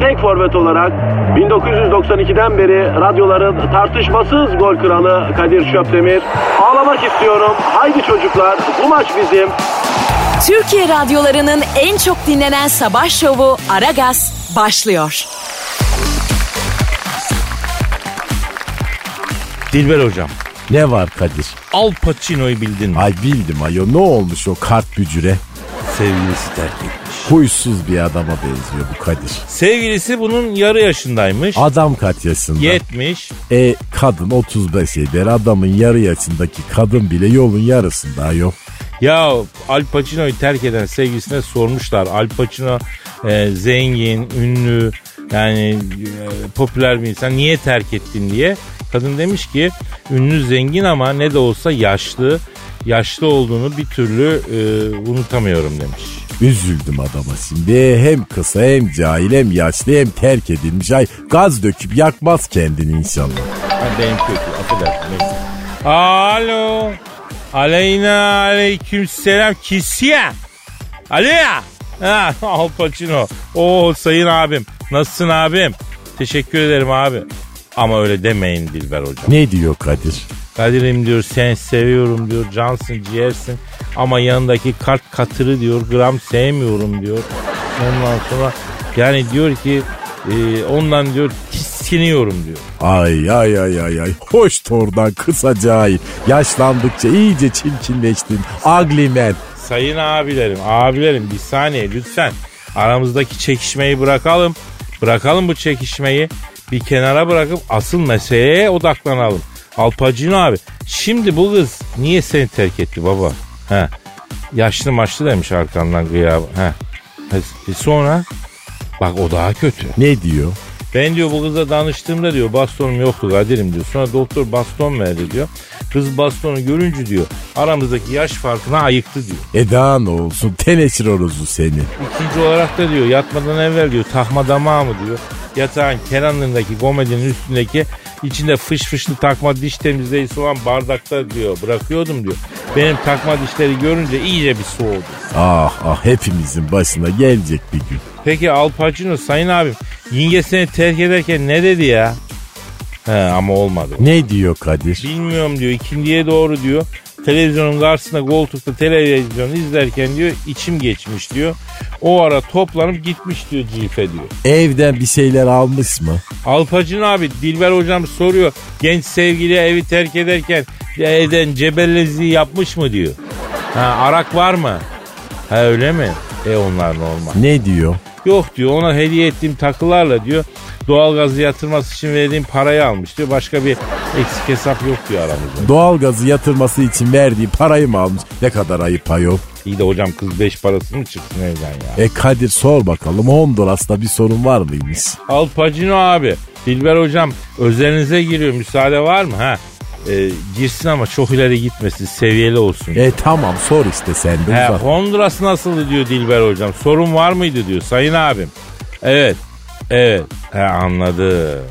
tek forvet olarak 1992'den beri radyoların tartışmasız gol kralı Kadir Şöpdemir. Ağlamak istiyorum. Haydi çocuklar bu maç bizim. Türkiye radyolarının en çok dinlenen sabah şovu Aragaz başlıyor. Dilber hocam. Ne var Kadir? Al Pacino'yu bildin mi? Ay bildim ayo ne olmuş o kart bücüre? Sevgilisi terk etmiş. Huysuz bir adama benziyor bu Kadir. Sevgilisi bunun yarı yaşındaymış. Adam kaç yaşında? 70. E kadın 35 eder adamın yarı yaşındaki kadın bile yolun yarısında yok. Ya Al Pacino'yu terk eden sevgilisine sormuşlar. Al Pacino e, zengin, ünlü, yani e, popüler bir insan niye terk ettin diye. Kadın demiş ki ünlü zengin ama ne de olsa yaşlı. Yaşlı olduğunu bir türlü e, unutamıyorum demiş. Üzüldüm adama şimdi. Hem kısa hem cahil hem yaşlı hem terk edilmiş. Ay gaz döküp yakmaz kendini inşallah. Ha, benim kötü affedersin neyse. Alo. Aleyna aleyküm selam kisiye. Alo. Ha, Al Pacino. Oo sayın abim. Nasılsın abim? Teşekkür ederim abi. Ama öyle demeyin Dilber hocam. Ne diyor Kadir? Kadir'im diyor seni seviyorum diyor. Cansın ciğersin. Ama yanındaki kart katırı diyor. Gram sevmiyorum diyor. Ondan sonra yani diyor ki e, ondan diyor tiskiniyorum diyor. Ay ay ay ay ay. Hoş tordan kısa cahil. Yaşlandıkça iyice çirkinleştin. Ugly man. Sayın abilerim, abilerim bir saniye lütfen. Aramızdaki çekişmeyi bırakalım. Bırakalım bu çekişmeyi. Bir kenara bırakıp asıl meseleye odaklanalım. Alpacino abi şimdi bu kız niye seni terk etti baba? He. Yaşlı maçlı demiş arkandan gıyabı. He. E sonra? Bak o daha kötü. Ne diyor? Ben diyor bu kıza danıştığımda diyor bastonum yoktu Kadir'im diyor. Sonra doktor baston verdi diyor. Kız bastonu görünce diyor aramızdaki yaş farkına ayıktı diyor. E daha ne olsun teneşir orozu seni. İkinci olarak da diyor yatmadan evvel diyor takma damağı mı diyor. Yatağın kenarındaki komedinin üstündeki içinde fış fışlı takma diş temizleyicisi olan bardakta diyor bırakıyordum diyor. Benim takma dişleri görünce iyice bir soğudu. Ah ah hepimizin başına gelecek bir gün. Peki Al Pacino sayın abim yenge seni terk ederken ne dedi ya? He ama olmadı. Ne diyor Kadir? Bilmiyorum diyor ikindiye doğru diyor. Televizyonun karşısında koltukta televizyon izlerken diyor içim geçmiş diyor. O ara toplanıp gitmiş diyor cife diyor. Evden bir şeyler almış mı? Alpacın abi Dilber hocam soruyor. Genç sevgili evi terk ederken eden cebellezi yapmış mı diyor. Ha arak var mı? Ha öyle mi? E onlar normal. Ne diyor? Yok diyor ona hediye ettiğim takılarla diyor doğalgazı yatırması için verdiğim parayı almış diyor. Başka bir eksik hesap yok diyor aramızda. Doğalgazı yatırması için verdiği parayı mı almış? Ne kadar ayıp ayol. İyi de hocam kız beş parası mı çıksın evden ya? E Kadir sor bakalım Honduras'ta bir sorun var mıymış? Al Pacino abi. Dilber hocam özelinize giriyor. Müsaade var mı? Ha? E, girsin ama çok ileri gitmesin. Seviyeli olsun. E tamam sor işte sen de He. Honduras nasıldı diyor Dilber hocam. Sorun var mıydı diyor sayın abim. Evet. Evet. He, anladı.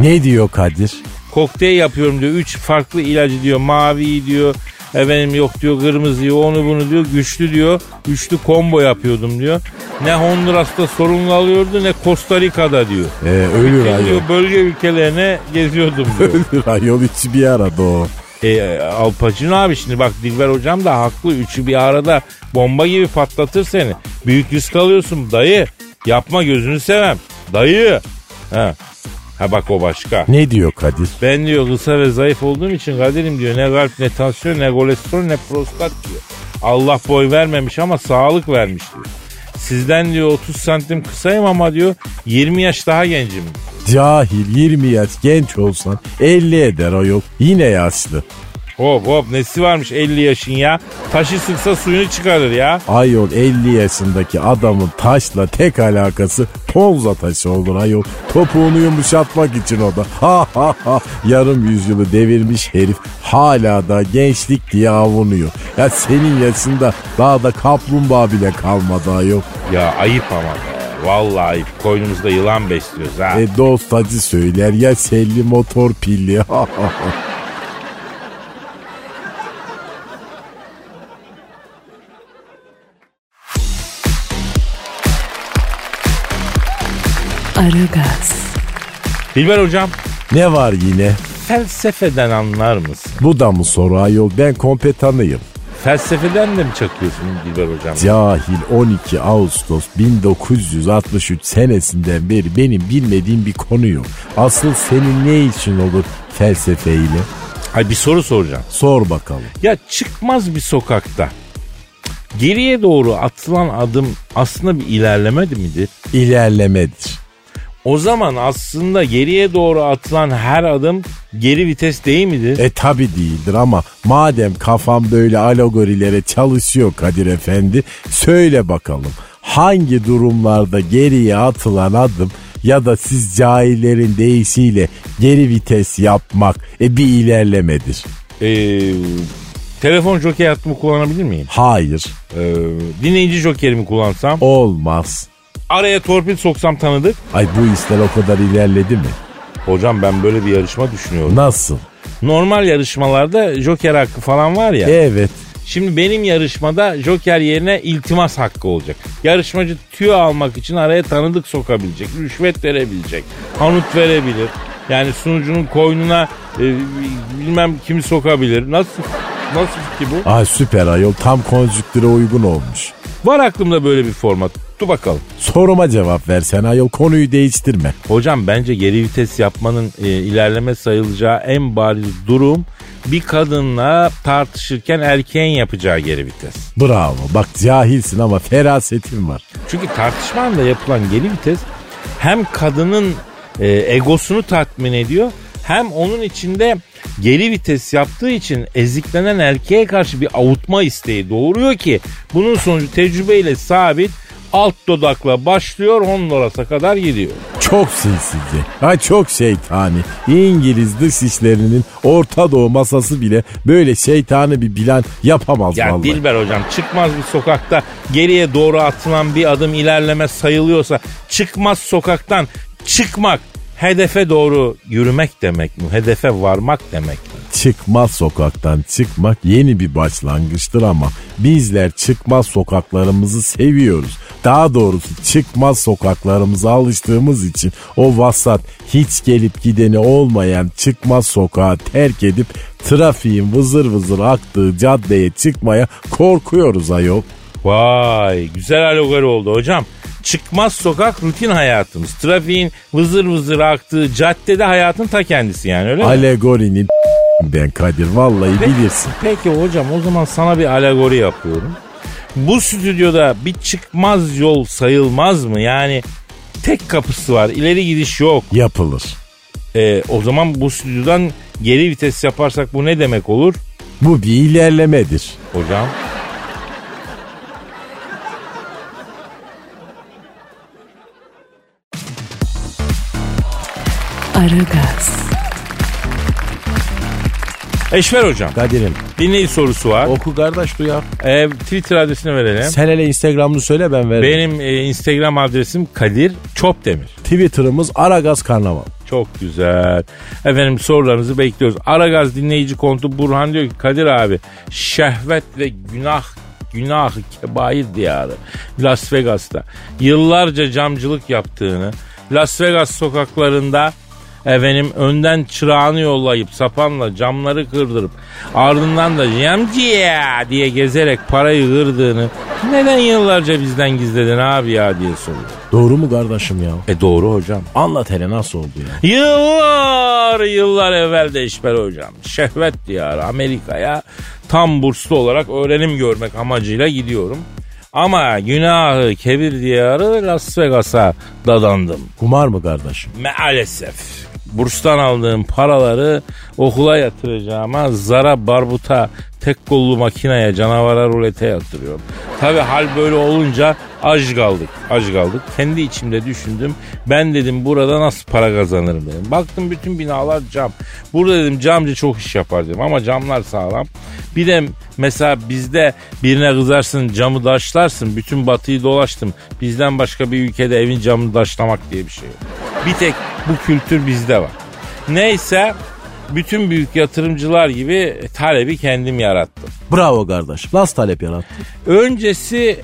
Ne diyor Kadir? Kokteyl yapıyorum diyor. Üç farklı ilacı diyor. Mavi diyor. Efendim yok diyor kırmızıyı onu bunu diyor. Güçlü diyor. Üçlü combo yapıyordum diyor. Ne Honduras'ta sorunlu alıyordu ne Costa Rica'da diyor. E, ölür ayol. diyor bölge ülkelerine geziyordum diyor. Ölür ayol üçü bir arada o. e, Al Pacino abi şimdi bak Dilber hocam da haklı. Üçü bir arada bomba gibi patlatır seni. Büyük risk alıyorsun dayı. Yapma gözünü sevem. Dayı. Ha. Ha bak o başka. Ne diyor Kadir? Ben diyor kısa ve zayıf olduğum için Kadir'im diyor ne kalp ne tansiyon ne kolesterol ne prostat diyor. Allah boy vermemiş ama sağlık vermiş diyor. Sizden diyor 30 santim kısayım ama diyor 20 yaş daha gencim. Cahil 20 yaş genç olsan 50 eder ayol. Yine yaşlı. Hop hop nesi varmış 50 yaşın ya. Taşı sıksa suyunu çıkarır ya. Ayol 50 yaşındaki adamın taşla tek alakası ponza taşı olur ayol. Topuğunu yumuşatmak için o da. Ha ha ha. Yarım yüzyılı devirmiş herif hala da gençlik diye avunuyor. Ya senin yaşında daha da kaplumbağa bile kalmadı ayol. Ya ayıp ama be. Vallahi ayıp. Koynumuzda yılan besliyoruz ha. E dost acı söyler ya selli motor pilli. Aragaz, Dilber hocam ne var yine? felsefeden anlar mısın? Bu da mı soru ayol? Ben kompetanıyım. Felsefeden de mi çakıyorsun Dilber hocam? Cahil 12 Ağustos 1963 senesinden beri benim bilmediğim bir konu yok. Asıl senin ne için olur felsefeyle? Ay bir soru soracağım. Sor bakalım. Ya çıkmaz bir sokakta geriye doğru atılan adım aslında bir ilerleme midir? İlerlemedir. O zaman aslında geriye doğru atılan her adım geri vites değil midir? E tabi değildir ama madem kafam böyle alegorilere çalışıyor Kadir Efendi söyle bakalım hangi durumlarda geriye atılan adım ya da siz cahillerin deyişiyle geri vites yapmak e bir ilerlemedir. Ee, telefon jockey hattımı kullanabilir miyim? Hayır Ee, dinleyici jokerimi kullansam? olmaz. Araya torpil soksam tanıdık. Ay bu işler o kadar ilerledi mi? Hocam ben böyle bir yarışma düşünüyorum. Nasıl? Normal yarışmalarda joker hakkı falan var ya. Evet. Şimdi benim yarışmada joker yerine iltimas hakkı olacak. Yarışmacı tüyo almak için araya tanıdık sokabilecek, rüşvet verebilecek, hanut verebilir. Yani sunucunun koynuna e, bilmem kimi sokabilir. Nasıl nasıl fikir bu? Ay süper ayol tam konjüktüre uygun olmuş. Var aklımda böyle bir format. Dur bakalım. Soruma cevap versen ayol konuyu değiştirme. Hocam bence geri vites yapmanın e, ilerleme sayılacağı en bariz durum bir kadınla tartışırken erkeğin yapacağı geri vites. Bravo bak cahilsin ama ferasetin var. Çünkü tartışma anında yapılan geri vites hem kadının e, egosunu tatmin ediyor hem onun içinde geri vites yaptığı için eziklenen erkeğe karşı bir avutma isteği doğuruyor ki bunun sonucu tecrübeyle sabit alt dodakla başlıyor Honduras'a kadar gidiyor. Çok sinsizce. Ay çok şeytani. İngiliz dışişlerinin Orta Doğu masası bile böyle şeytani bir plan yapamaz Ya vallahi. Dilber hocam çıkmaz bir sokakta geriye doğru atılan bir adım ilerleme sayılıyorsa çıkmaz sokaktan çıkmak hedefe doğru yürümek demek mi? Hedefe varmak demek mi? Çıkmaz sokaktan çıkmak yeni bir başlangıçtır ama bizler çıkmaz sokaklarımızı seviyoruz. Daha doğrusu çıkmaz sokaklarımıza alıştığımız için o vasat hiç gelip gideni olmayan çıkmaz sokağı terk edip trafiğin vızır vızır aktığı caddeye çıkmaya korkuyoruz ayol. Vay güzel alegori oldu hocam. Çıkmaz sokak rutin hayatımız. Trafiğin vızır vızır aktığı caddede hayatın ta kendisi yani öyle mi? Alegorinin ben Kadir vallahi bilirsin. Peki hocam o zaman sana bir alegori yapıyorum. Bu stüdyoda bir çıkmaz yol sayılmaz mı? Yani tek kapısı var ileri gidiş yok. Yapılır. Ee, o zaman bu stüdyodan geri vites yaparsak bu ne demek olur? Bu bir ilerlemedir. Hocam Aragaz, Eşver hocam Kadir'im dinleyici sorusu var. oku kardeş duyar. Ee, Twitter adresini verelim. Sen hele Instagram'ını söyle ben veririm. Benim e, Instagram adresim Kadir Çopdemir. Twitter'ımız Aragaz Karnaval. Çok güzel. Efendim sorularınızı bekliyoruz. Aragaz dinleyici kontu Burhan diyor ki Kadir abi şehvet ve günah günah kebair diyarı Las Vegas'ta yıllarca camcılık yaptığını Las Vegas sokaklarında efendim önden çırağını yollayıp sapanla camları kırdırıp ardından da yamciya diye gezerek parayı kırdığını neden yıllarca bizden gizledin abi ya diye soruyor. Doğru mu kardeşim ya? E doğru hocam. Anlat hele nasıl oldu ya? Yıllar yıllar evvel de İşber hocam şehvet diyarı Amerika'ya tam burslu olarak öğrenim görmek amacıyla gidiyorum. Ama günahı kebir diyarı Las Vegas'a dadandım. Kumar mı kardeşim? Maalesef. Burstan aldığım paraları okula yatıracağıma zara barbuta tek kollu makineye canavara rulete yatırıyorum. Tabi hal böyle olunca aç kaldık. Aç kaldık. Kendi içimde düşündüm. Ben dedim burada nasıl para kazanırım dedim. Baktım bütün binalar cam. Burada dedim camcı çok iş yapar dedim ama camlar sağlam. Bir de mesela bizde birine kızarsın camı daşlarsın. Bütün batıyı dolaştım. Bizden başka bir ülkede evin camını daşlamak diye bir şey yok. Bir tek bu kültür bizde var. Neyse bütün büyük yatırımcılar gibi talebi kendim yarattım. Bravo kardeşim. Nasıl talep yarattın? Öncesi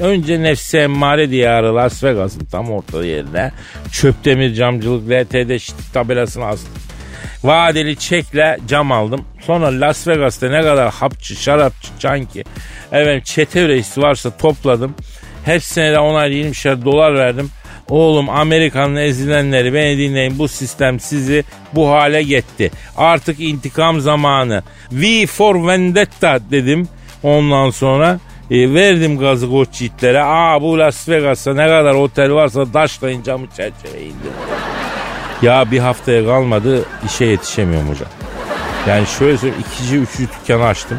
önce nefsi emmare diyarı Las Vegas'ın tam orta yerine çöptemir camcılık LTD şit tabelasını astım. Vadeli çekle cam aldım. Sonra Las Vegas'ta ne kadar hapçı, şarapçı, canki, efendim çete reisi varsa topladım. Hepsine de onar 20'şer dolar verdim. Oğlum Amerika'nın ezilenleri beni dinleyin bu sistem sizi bu hale getti. Artık intikam zamanı. V for Vendetta dedim. Ondan sonra e, verdim gazı koç yiğitlere. Aa bu Las Vegas'ta ne kadar otel varsa taşlayın camı çerçeve indirdim. Ya bir haftaya kalmadı işe yetişemiyorum hocam. Yani şöyle söyleyeyim ikinci üçüncü dükkanı açtım.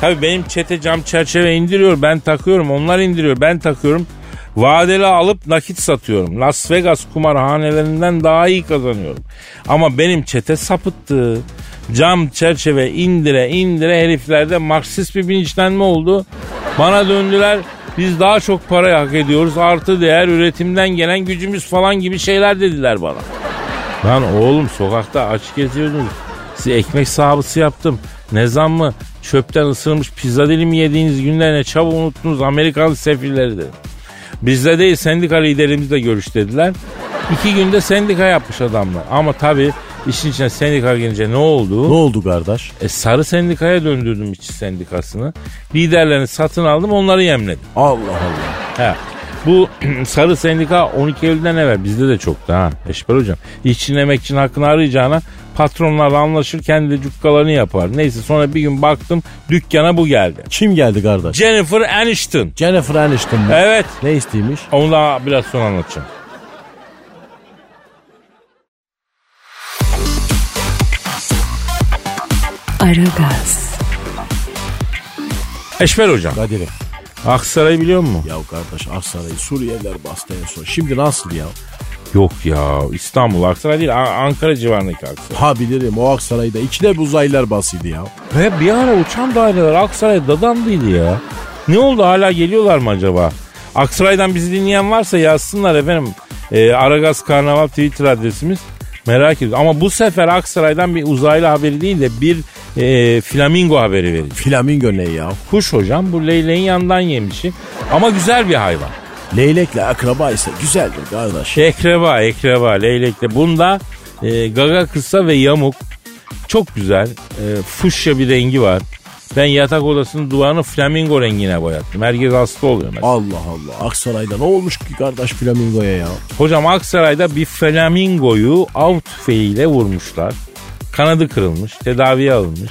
Tabii benim çete cam çerçeve indiriyor ben takıyorum onlar indiriyor ben takıyorum. Vadeli alıp nakit satıyorum. Las Vegas kumarhanelerinden daha iyi kazanıyorum. Ama benim çete sapıttı. Cam çerçeve indire indire heriflerde Marksist bir bilinçlenme oldu. Bana döndüler biz daha çok parayı hak ediyoruz. Artı değer üretimden gelen gücümüz falan gibi şeyler dediler bana. Lan oğlum sokakta aç geziyordunuz. Size ekmek sahabısı yaptım. Ne zam mı? Çöpten ısırılmış pizza dilimi yediğiniz günler ne çabuk unuttunuz Amerikalı sefilleri de. Bizde değil sendika liderimizle görüş dediler. İki günde sendika yapmış adamlar. Ama tabii işin içine sendika gelince ne oldu? Ne oldu kardeş? E, sarı sendikaya döndürdüm işçi sendikasını. Liderlerini satın aldım onları yemledim. Allah Allah. He. Bu sarı sendika 12 Eylül'den evvel bizde de çoktu ha. Eşber hocam. İşçinin emekçinin hakkını arayacağına patronlarla anlaşır kendi de cukkalarını yapar. Neyse sonra bir gün baktım dükkana bu geldi. Kim geldi kardeş? Jennifer Aniston. Jennifer Aniston mu? Evet. Ne isteymiş? Onu da biraz sonra anlatacağım. Aragaz, Eşber hocam. Kadir'im. Aksaray'ı biliyor musun? Ya kardeş Aksaray'ı Suriyeliler bastı en son. Şimdi nasıl ya? Yok ya İstanbul Aksaray değil An- Ankara civarındaki Aksaray. Ha bilirim o Aksaray'da içine uzaylılar basıydı ya. Ve bir ara uçan daireler Aksaray'da dadandıydı ya. Ne oldu hala geliyorlar mı acaba? Aksaray'dan bizi dinleyen varsa yazsınlar efendim. Ee, Aragaz Karnaval Twitter adresimiz. Merak ediyorum. Ama bu sefer Aksaray'dan bir uzaylı haberi değil de bir e, flamingo haberi vereceğim. Flamingo ne ya? Kuş hocam bu leyleğin yandan yemişi. Ama güzel bir hayvan. Leylekle akraba ise güzeldir kardeş. Ekreba, ekreba, leylekle. Bunda e, gaga kısa ve yamuk. Çok güzel. E, fuşya bir rengi var. Ben yatak odasının duvarını flamingo rengine boyattım. Herkes hasta oluyor mesela. Allah Allah Aksaray'da ne olmuş ki kardeş flamingoya ya? Hocam Aksaray'da bir flamingoyu av tüfeğiyle vurmuşlar. Kanadı kırılmış, tedaviye alınmış.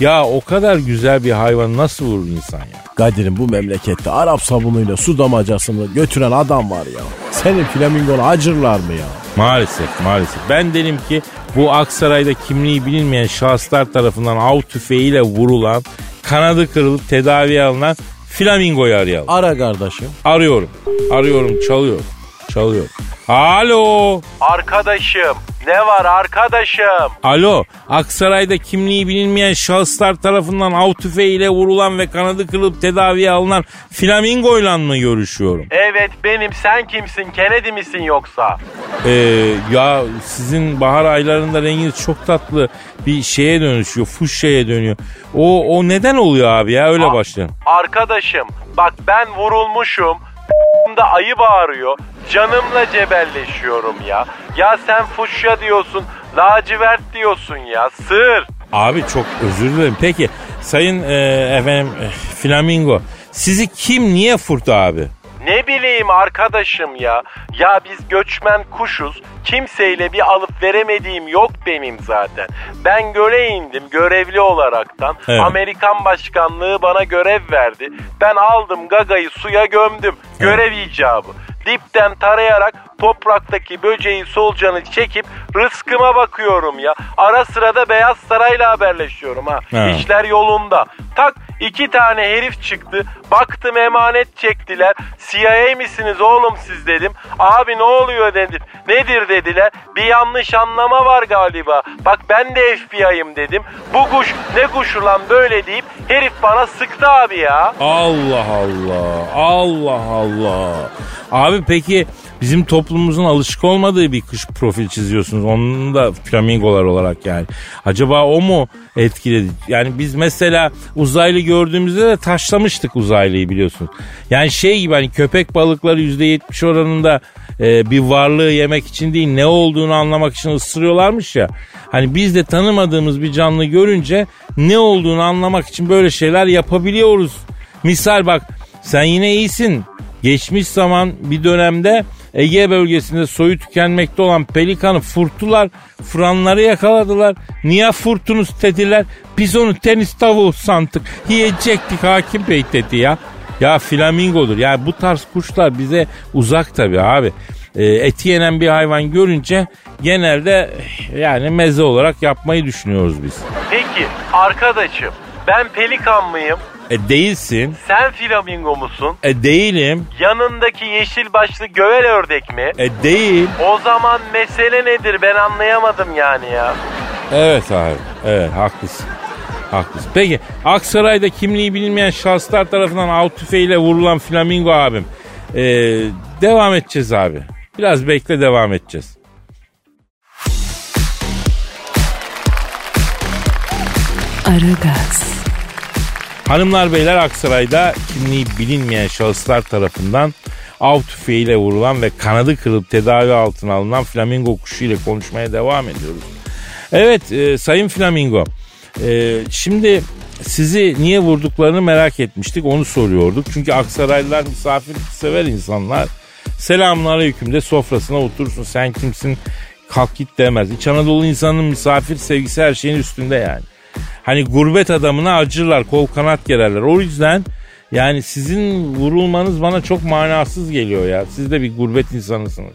Ya o kadar güzel bir hayvan nasıl vurur insan ya? Kadir'in bu memlekette Arap sabunuyla su damacasını götüren adam var ya. Senin flamingonu acırlar mı ya? Maalesef maalesef. Ben derim ki bu Aksaray'da kimliği bilinmeyen şahıslar tarafından av tüfeğiyle vurulan, kanadı kırılıp tedaviye alınan flamingoyu arayalım. Ara kardeşim. Arıyorum. Arıyorum çalıyor. Çalıyor. Alo. Arkadaşım ne var arkadaşım? Alo. Aksaray'da kimliği bilinmeyen şahıslar tarafından av tüfeğiyle vurulan ve kanadı kırılıp tedaviye alınan flamingoyla mı görüşüyorum? Evet benim sen kimsin Kennedy misin yoksa? Ee, ya sizin bahar aylarında renginiz çok tatlı bir şeye dönüşüyor. Fuşya'ya dönüyor. O, o neden oluyor abi ya öyle başlayalım. Arkadaşım bak ben vurulmuşum. Da ayı bağırıyor. Canımla cebelleşiyorum ya. Ya sen fuşya diyorsun, lacivert diyorsun ya. Sır. Abi çok özür dilerim. Peki sayın e, efendim e, Flamingo sizi kim niye furtu abi? Ne bileyim arkadaşım ya. Ya biz göçmen kuşuz. Kimseyle bir alıp veremediğim yok benim zaten. Ben göle indim görevli olaraktan. Evet. Amerikan başkanlığı bana görev verdi. Ben aldım gagayı suya gömdüm. Görev icabı. Dipten tarayarak topraktaki böceği solucanı çekip rızkıma bakıyorum ya. Ara sıra da Beyaz Saray'la haberleşiyorum ha. Evet. İşler yolunda. Tak iki tane herif çıktı. Baktım emanet çektiler. CIA misiniz oğlum siz dedim. Abi ne oluyor dedim. Nedir dediler. Bir yanlış anlama var galiba. Bak ben de FBI'yim dedim. Bu kuş ne kuşu lan böyle deyip herif bana sıktı abi ya. Allah Allah. Allah Allah. Abi peki bizim toplumumuzun alışık olmadığı bir kış profil çiziyorsunuz. Onun da flamingolar olarak yani. Acaba o mu etkiledi? Yani biz mesela uzaylı gördüğümüzde de taşlamıştık uzaylıyı biliyorsun. Yani şey gibi hani köpek balıkları %70 oranında e, bir varlığı yemek için değil ne olduğunu anlamak için ısırıyorlarmış ya. Hani biz de tanımadığımız bir canlı görünce ne olduğunu anlamak için böyle şeyler yapabiliyoruz. Misal bak sen yine iyisin. Geçmiş zaman bir dönemde Ege bölgesinde soyu tükenmekte olan pelikanı furtular, franları yakaladılar. Niye furtunuz dediler? Biz onu tenis tavuğu sandık. Yiyecektik hakim bey dedi ya. Ya flamingodur. Yani bu tarz kuşlar bize uzak tabii abi. E, eti yenen bir hayvan görünce genelde yani meze olarak yapmayı düşünüyoruz biz. Peki arkadaşım ben pelikan mıyım? E değilsin. Sen flamingo musun? E değilim. Yanındaki yeşil başlı gövel ördek mi? E değil. O zaman mesele nedir ben anlayamadım yani ya. Evet abi. Evet haklısın. Haklısın. Peki Aksaray'da kimliği bilinmeyen şahıslar tarafından av tüfeğiyle vurulan flamingo abim. Ee, devam edeceğiz abi. Biraz bekle devam edeceğiz. Aragaz, Hanımlar beyler Aksaray'da kimliği bilinmeyen şahıslar tarafından av tüfeğiyle vurulan ve kanadı kırılıp tedavi altına alınan flamingo kuşu ile konuşmaya devam ediyoruz. Evet e, Sayın Flamingo e, şimdi sizi niye vurduklarını merak etmiştik onu soruyorduk. Çünkü Aksaraylılar misafir sever insanlar. Selamun aleyküm de sofrasına oturursun sen kimsin kalk git demez. İç Anadolu insanının misafir sevgisi her şeyin üstünde yani. Hani gurbet adamına acırlar, kol kanat gererler. O yüzden yani sizin vurulmanız bana çok manasız geliyor ya. Siz de bir gurbet insanısınız.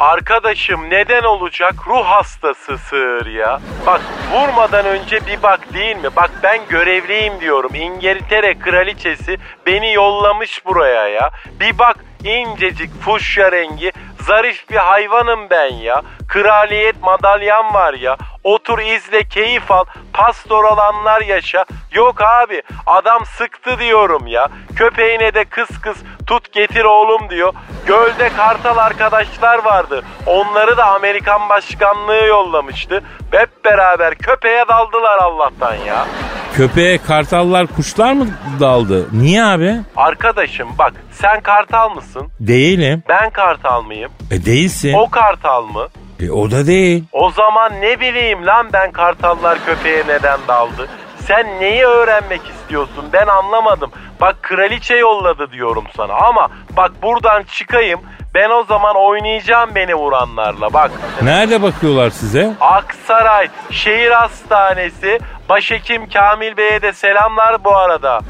Arkadaşım neden olacak ruh hastası sığır ya. Bak vurmadan önce bir bak değil mi? Bak ben görevliyim diyorum. İngiltere kraliçesi beni yollamış buraya ya. Bir bak incecik fuşya rengi zarif bir hayvanım ben ya. Kraliyet madalyan var ya. Otur izle keyif al. Pastoral anlar yaşa. Yok abi adam sıktı diyorum ya. Köpeğine de kıs kıs tut getir oğlum diyor. Gölde kartal arkadaşlar vardı. Onları da Amerikan başkanlığı yollamıştı. Hep beraber köpeğe daldılar Allah'tan ya. Köpeğe kartallar kuşlar mı daldı? Niye abi? Arkadaşım bak sen kartal mısın? Değilim. Ben kartal mıyım? E değilsin. O kartal mı? E, o da değil. O zaman ne bileyim lan ben kartallar köpeğe neden daldı? Sen neyi öğrenmek istiyorsun ben anlamadım. Bak kraliçe yolladı diyorum sana ama bak buradan çıkayım ben o zaman oynayacağım beni vuranlarla bak. Nerede bakıyorlar size? Aksaray Şehir Hastanesi Başhekim Kamil Bey'e de selamlar bu arada.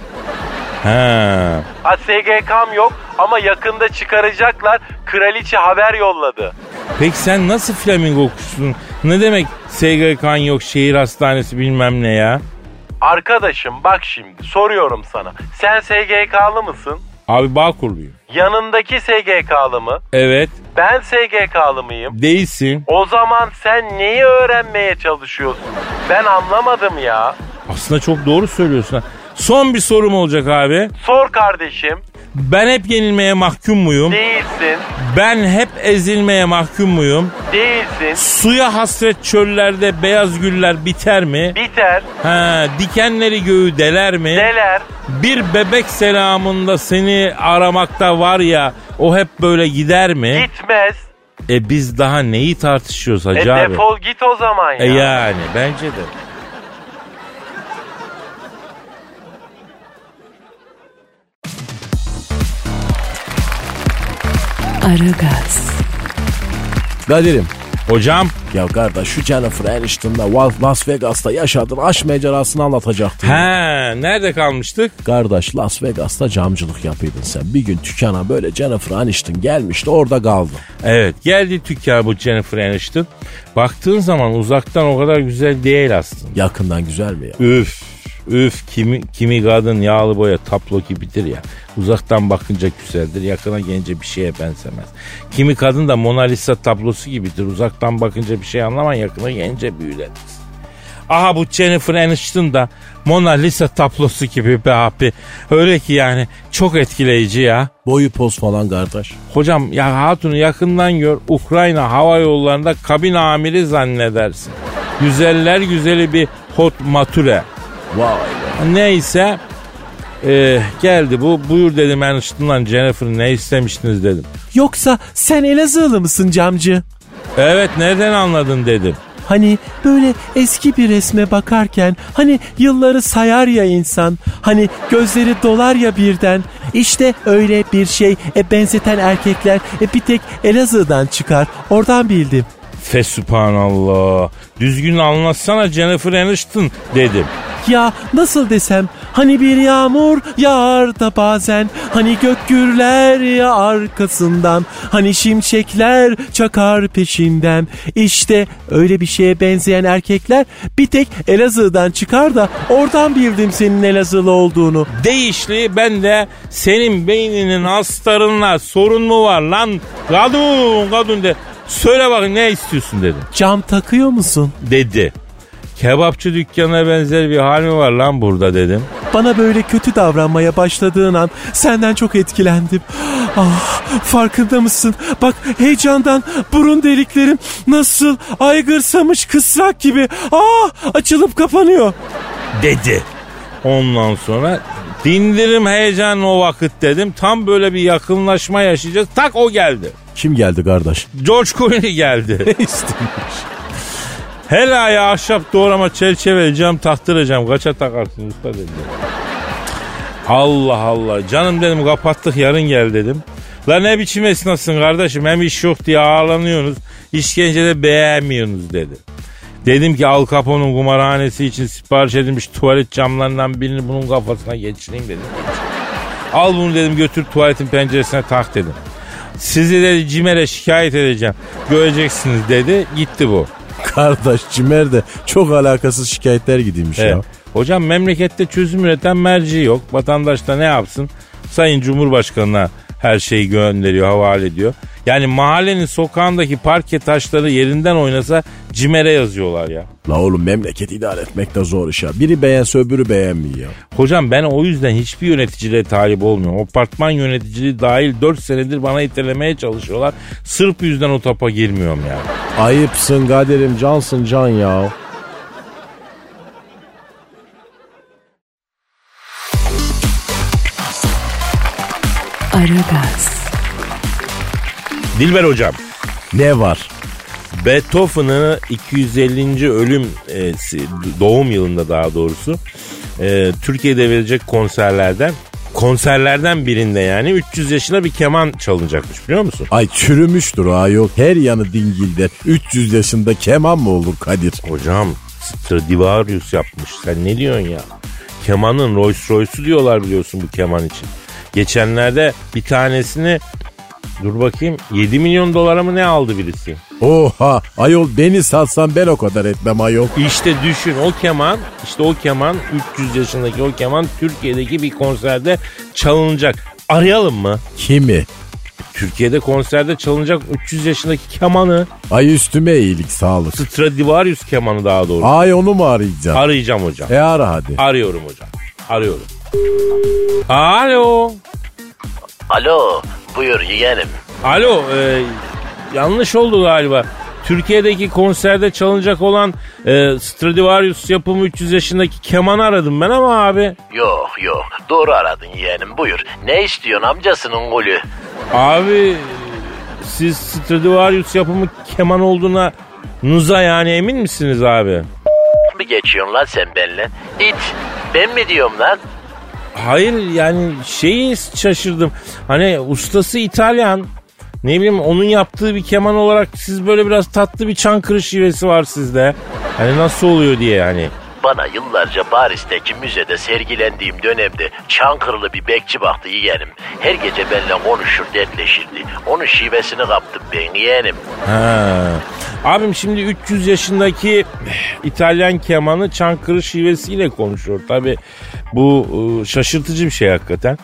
Ha. Ha SGK'm yok ama yakında çıkaracaklar. Kraliçe haber yolladı. Peki sen nasıl flamingo kuşsun? Ne demek SGK'n yok şehir hastanesi bilmem ne ya? Arkadaşım bak şimdi soruyorum sana. Sen SGK'lı mısın? Abi bağ kuruluyum. Yanındaki SGK'lı mı? Evet. Ben SGK'lı mıyım? Değilsin. O zaman sen neyi öğrenmeye çalışıyorsun? Ben anlamadım ya. Aslında çok doğru söylüyorsun. Son bir sorum olacak abi. Sor kardeşim. Ben hep yenilmeye mahkum muyum? Değilsin. Ben hep ezilmeye mahkum muyum? Değilsin. Suya hasret çöllerde beyaz güller biter mi? Biter. Ha, dikenleri göğü deler mi? Neler? Bir bebek selamında seni aramakta var ya o hep böyle gider mi? Gitmez. E biz daha neyi tartışıyoruz E hacı abi? defol git o zaman ya. E yani bence de. Aragaz, Kadir'im Hocam ya kardeş şu Jennifer Aniston'la Las Vegas'ta yaşadığın aşk macerasını anlatacaktın. he nerede kalmıştık? Kardeş Las Vegas'ta camcılık yapıyordun sen. Bir gün dükkana böyle Jennifer Aniston gelmişti orada kaldı. Evet geldi dükkana bu Jennifer Aniston. Baktığın zaman uzaktan o kadar güzel değil aslında. Yakından güzel mi ya? Üf üf kimi, kimi kadın yağlı boya tablo gibidir ya. Uzaktan bakınca güzeldir yakına gelince bir şeye benzemez. Kimi kadın da Mona Lisa tablosu gibidir. Uzaktan bakınca bir şey anlaman yakına gelince büyülenir. Aha bu Jennifer Aniston da Mona Lisa tablosu gibi be abi. Öyle ki yani çok etkileyici ya. Boyu poz falan kardeş. Hocam ya hatunu yakından gör Ukrayna hava yollarında kabin amiri zannedersin. Güzeller güzeli bir hot mature. Vay be. Neyse e, geldi bu buyur dedim ben ışıtından Jennifer ne istemiştiniz dedim. Yoksa sen Elazığlı mısın camcı? Evet nereden anladın dedim. Hani böyle eski bir resme bakarken hani yılları sayar ya insan. Hani gözleri dolar ya birden. İşte öyle bir şey e, benzeten erkekler e, bir tek Elazığ'dan çıkar. Oradan bildim. Fesubhanallah. Düzgün anlatsana Jennifer Aniston dedim. Ya nasıl desem hani bir yağmur yağar da bazen hani gök gürler ya arkasından hani şimşekler çakar peşinden işte öyle bir şeye benzeyen erkekler bir tek Elazığ'dan çıkar da oradan bildim senin Elazığlı olduğunu. Değişli ben de senin beyninin astarınla sorun mu var lan? Kadın kadın de. Söyle bakın ne istiyorsun dedim. Cam takıyor musun? Dedi. Kebapçı dükkanına benzer bir hal mi var lan burada dedim. Bana böyle kötü davranmaya başladığın an senden çok etkilendim. Ah farkında mısın? Bak heyecandan burun deliklerim nasıl aygırsamış kısrak gibi ah açılıp kapanıyor. Dedi. Ondan sonra dindirim heyecanı o vakit dedim. Tam böyle bir yakınlaşma yaşayacağız. Tak o geldi. Kim geldi kardeş? George Clooney geldi. İstemiş. Her aya ahşap doğrama çerçeve cam taktıracağım. Kaça takarsın usta dedi. Allah Allah. Canım dedim kapattık yarın gel dedim. La ne biçim esnafsın kardeşim hem iş yok diye ağlanıyorsunuz. İşkencede beğenmiyorsunuz dedi. Dedim ki Al Capone'un kumarhanesi için sipariş edilmiş tuvalet camlarından birini bunun kafasına geçireyim dedim. Al bunu dedim götür tuvaletin penceresine tak dedim. Sizi dedi Cimer'e şikayet edeceğim. Göreceksiniz dedi. Gitti bu. Kardeş Cimer de çok alakasız şikayetler gidiymiş ya. Evet. Hocam memlekette çözüm üreten merci yok. Vatandaş da ne yapsın? Sayın Cumhurbaşkanı'na her şeyi gönderiyor, havale ediyor. Yani mahallenin sokağındaki parke taşları yerinden oynasa cimere yazıyorlar ya. La oğlum memleket idare etmek de zor iş ya. Biri beğense öbürü beğenmiyor. Hocam ben o yüzden hiçbir yöneticiliğe talip olmuyorum. Apartman yöneticiliği dahil 4 senedir bana itelemeye çalışıyorlar. Sırf yüzden o topa girmiyorum ya. Ayıpsın Kadir'im cansın can ya. Aragaz, Dilber hocam. Ne var? Beethoven'ı 250. ölüm e, doğum yılında daha doğrusu e, Türkiye'de verecek konserlerden konserlerden birinde yani 300 yaşına bir keman çalınacakmış biliyor musun? Ay çürümüştür ha yok. Her yanı dingilder. 300 yaşında keman mı olur Kadir? Hocam Stradivarius yapmış. Sen ne diyorsun ya? Kemanın Rolls Royce'u diyorlar biliyorsun bu keman için. Geçenlerde bir tanesini dur bakayım 7 milyon dolara mı ne aldı birisi? Oha ayol beni satsan ben o kadar etmem ayol. İşte düşün o keman işte o keman 300 yaşındaki o keman Türkiye'deki bir konserde çalınacak. Arayalım mı? Kimi? Türkiye'de konserde çalınacak 300 yaşındaki kemanı. Ay üstüme iyilik sağlık. Stradivarius kemanı daha doğru. Ay onu mu arayacağım? Arayacağım hocam. E ara hadi. Arıyorum hocam. Arıyorum. Alo. Alo, buyur yeğenim. Alo. e, yanlış oldu galiba. Türkiye'deki konserde çalınacak olan e, Stradivarius yapımı 300 yaşındaki kemanı aradım ben ama abi. Yok yok, doğru aradın yeğenim buyur. Ne istiyorsun amcasının golü? Abi siz Stradivarius yapımı keman olduğuna nuza yani emin misiniz abi? mi geçiyorsun lan sen benimle? İt, ben mi diyorum lan? Hayır yani şeyi şaşırdım. Hani ustası İtalyan Ne bileyim onun yaptığı bir keman olarak siz böyle biraz tatlı bir Çankırı şivesi var sizde. Hani nasıl oluyor diye hani. Bana yıllarca Paris'teki müzede sergilendiğim dönemde Çankırılı bir bekçi baktı yeğenim. Her gece benimle konuşur dertleşirdi. Onun şivesini kaptım ben yeğenim. Ha. Abim şimdi 300 yaşındaki İtalyan kemanı Çankırı şivesiyle konuşuyor. Tabi bu e, şaşırtıcı bir şey hakikaten.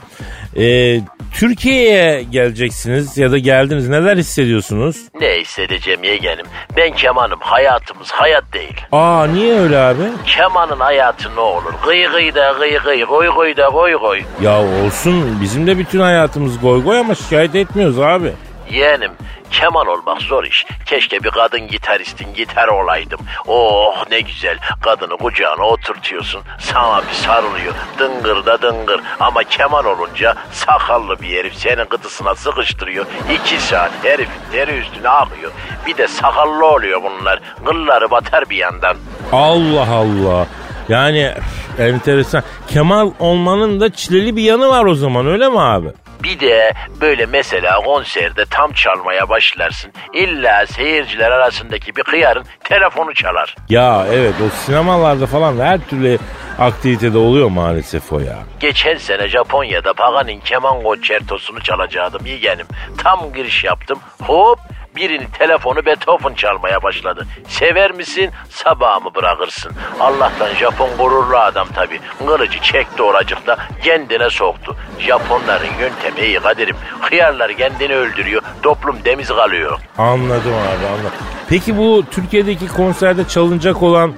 E, Türkiye'ye geleceksiniz ya da geldiniz. Neler hissediyorsunuz? Ne hissedeceğim yeğenim? Ben kemanım hayatımız hayat değil. Aa niye öyle abi? Kemanın hayatı ne olur? Gıy gıy da gıy gıy, goy goy da goy goy. Ya olsun bizim de bütün hayatımız goy goy ama şikayet etmiyoruz abi. Yeğenim keman olmak zor iş. Keşke bir kadın gitaristin gitarı olaydım. Oh ne güzel. Kadını kucağına oturtuyorsun. Sana bir sarılıyor. Dıngır da dıngır. Ama keman olunca sakallı bir herif senin gıdısına sıkıştırıyor. İki saat herifin deri üstüne akıyor. Bir de sakallı oluyor bunlar. Kılları batar bir yandan. Allah Allah. Yani enteresan. Kemal olmanın da çileli bir yanı var o zaman öyle mi abi? Bir de böyle mesela konserde tam çalmaya başlarsın. İlla seyirciler arasındaki bir kıyarın telefonu çalar. Ya evet o sinemalarda falan her türlü aktivitede oluyor maalesef o ya. Geçen sene Japonya'da Pagan'in keman konçertosunu çalacaktım yeğenim. Tam giriş yaptım. Hop birinin telefonu Beethoven çalmaya başladı. Sever misin sabahımı bırakırsın. Allah'tan Japon gururlu adam tabi. Kılıcı çekti oracıkta kendine soktu. Japonların yöntemi iyi Kadir'im. Hıyarlar kendini öldürüyor. Toplum demiz kalıyor. Anladım abi anladım. Peki bu Türkiye'deki konserde çalınacak olan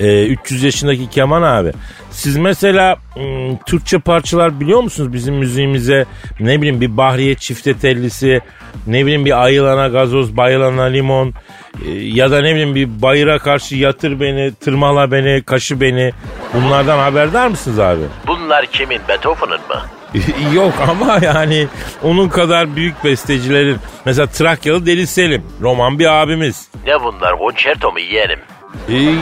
e, 300 yaşındaki Keman abi. Siz mesela ım, Türkçe parçalar biliyor musunuz bizim müziğimize? Ne bileyim bir Bahriye çifte tellisi, ne bileyim bir ayılana gazoz, bayılana limon e, ya da ne bileyim bir bayıra karşı yatır beni, tırmala beni, kaşı beni. Bunlardan haberdar mısınız abi? Bunlar kimin? Beethoven'ın mı? Yok ama yani onun kadar büyük bestecilerin mesela Trakyalı Deli Selim roman bir abimiz. Ne bunlar? Konçerto mu yeğenim? Ee,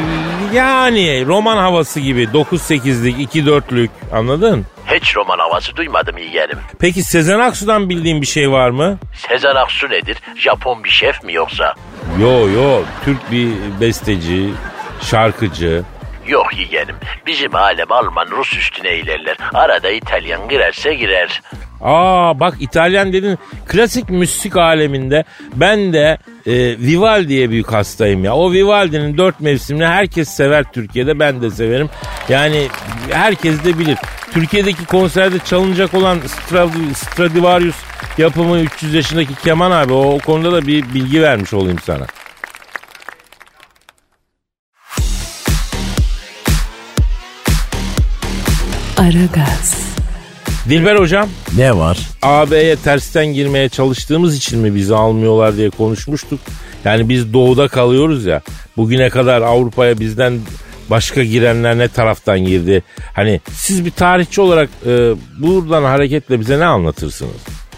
yani roman havası gibi 9-8'lik 2-4'lük anladın? Hiç roman havası duymadım yeğenim. Peki Sezen Aksu'dan bildiğin bir şey var mı? Sezen Aksu nedir? Japon bir şef mi yoksa? Yo yo Türk bir besteci, şarkıcı. Yok yeğenim. Bizim alem Alman Rus üstüne ilerler. Arada İtalyan girerse girer. Aa bak İtalyan dedin klasik müzik aleminde ben de e, Vivaldi'ye büyük hastayım ya. O Vivaldi'nin dört mevsimini herkes sever Türkiye'de ben de severim. Yani herkes de bilir. Türkiye'deki konserde çalınacak olan Strad- Stradivarius yapımı 300 yaşındaki Keman abi o, o konuda da bir bilgi vermiş olayım sana. Aragaz, Dilber hocam Ne var? AB'ye tersten girmeye çalıştığımız için mi bizi almıyorlar diye konuşmuştuk. Yani biz doğuda kalıyoruz ya. Bugüne kadar Avrupa'ya bizden başka girenler ne taraftan girdi? Hani siz bir tarihçi olarak e, buradan hareketle bize ne anlatırsınız?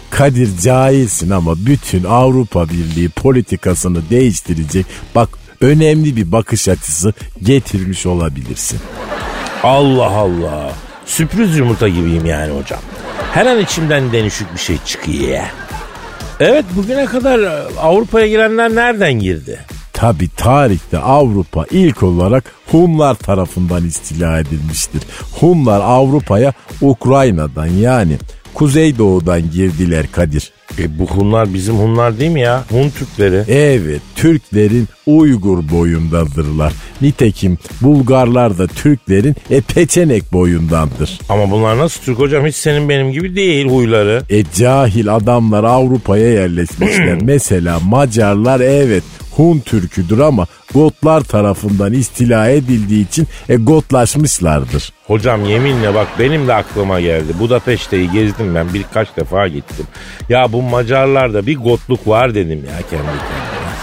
Kadir cahilsin ama bütün Avrupa Birliği politikasını değiştirecek bak önemli bir bakış açısı getirmiş olabilirsin. Allah Allah. Sürpriz yumurta gibiyim yani hocam. Her an içimden denişik bir şey çıkıyor. Evet bugüne kadar e, Avrupa'ya girenler nereden girdi? Tabi tarihte Avrupa ilk olarak Hunlar tarafından istila edilmiştir. Hunlar Avrupa'ya Ukrayna'dan yani Kuzeydoğu'dan girdiler Kadir. E bu Hunlar bizim Hunlar değil mi ya? Hun Türkleri. Evet Türklerin Uygur boyundadırlar. Nitekim Bulgarlar da Türklerin e, peçenek boyundandır. Ama bunlar nasıl Türk hocam? Hiç senin benim gibi değil huyları. E cahil adamlar Avrupa'ya yerleşmişler. Mesela Macarlar evet Hun Türküdür ama Gotlar tarafından istila edildiği için e, Gotlaşmışlardır. Hocam yeminle bak benim de aklıma geldi. Budapeşte'yi gezdim ben birkaç defa gittim. Ya bu Macarlarda bir gotluk var dedim ya kendi kendime.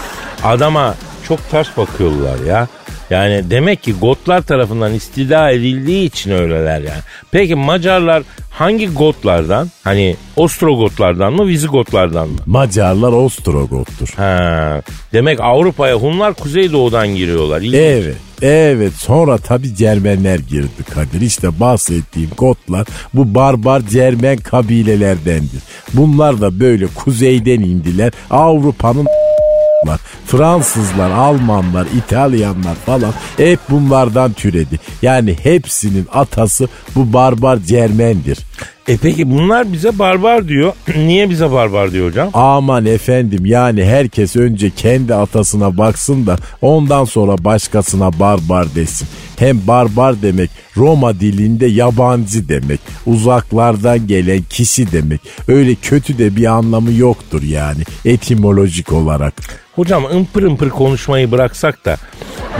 Adama çok ters bakıyorlar ya. Yani demek ki Gotlar tarafından istila edildiği için öyleler yani. Peki Macarlar hangi Gotlardan? Hani Ostrogotlardan mı Vizigotlardan mı? Macarlar Ostrogot'tur. Ha, demek Avrupa'ya Hunlar Kuzeydoğu'dan giriyorlar. İlginç. Evet. Evet sonra tabi Cermenler girdi Kadir. İşte bahsettiğim Gotlar bu barbar Cermen kabilelerdendir. Bunlar da böyle kuzeyden indiler. Avrupa'nın var. Fransızlar, Almanlar, İtalyanlar falan hep bunlardan türedi. Yani hepsinin atası bu barbar Cermendir. E peki bunlar bize barbar diyor. Niye bize barbar diyor hocam? Aman efendim yani herkes önce kendi atasına baksın da ondan sonra başkasına barbar desin. Hem barbar demek Roma dilinde yabancı demek. Uzaklardan gelen kişi demek. Öyle kötü de bir anlamı yoktur yani etimolojik olarak. Hocam ımpır ımpır konuşmayı bıraksak da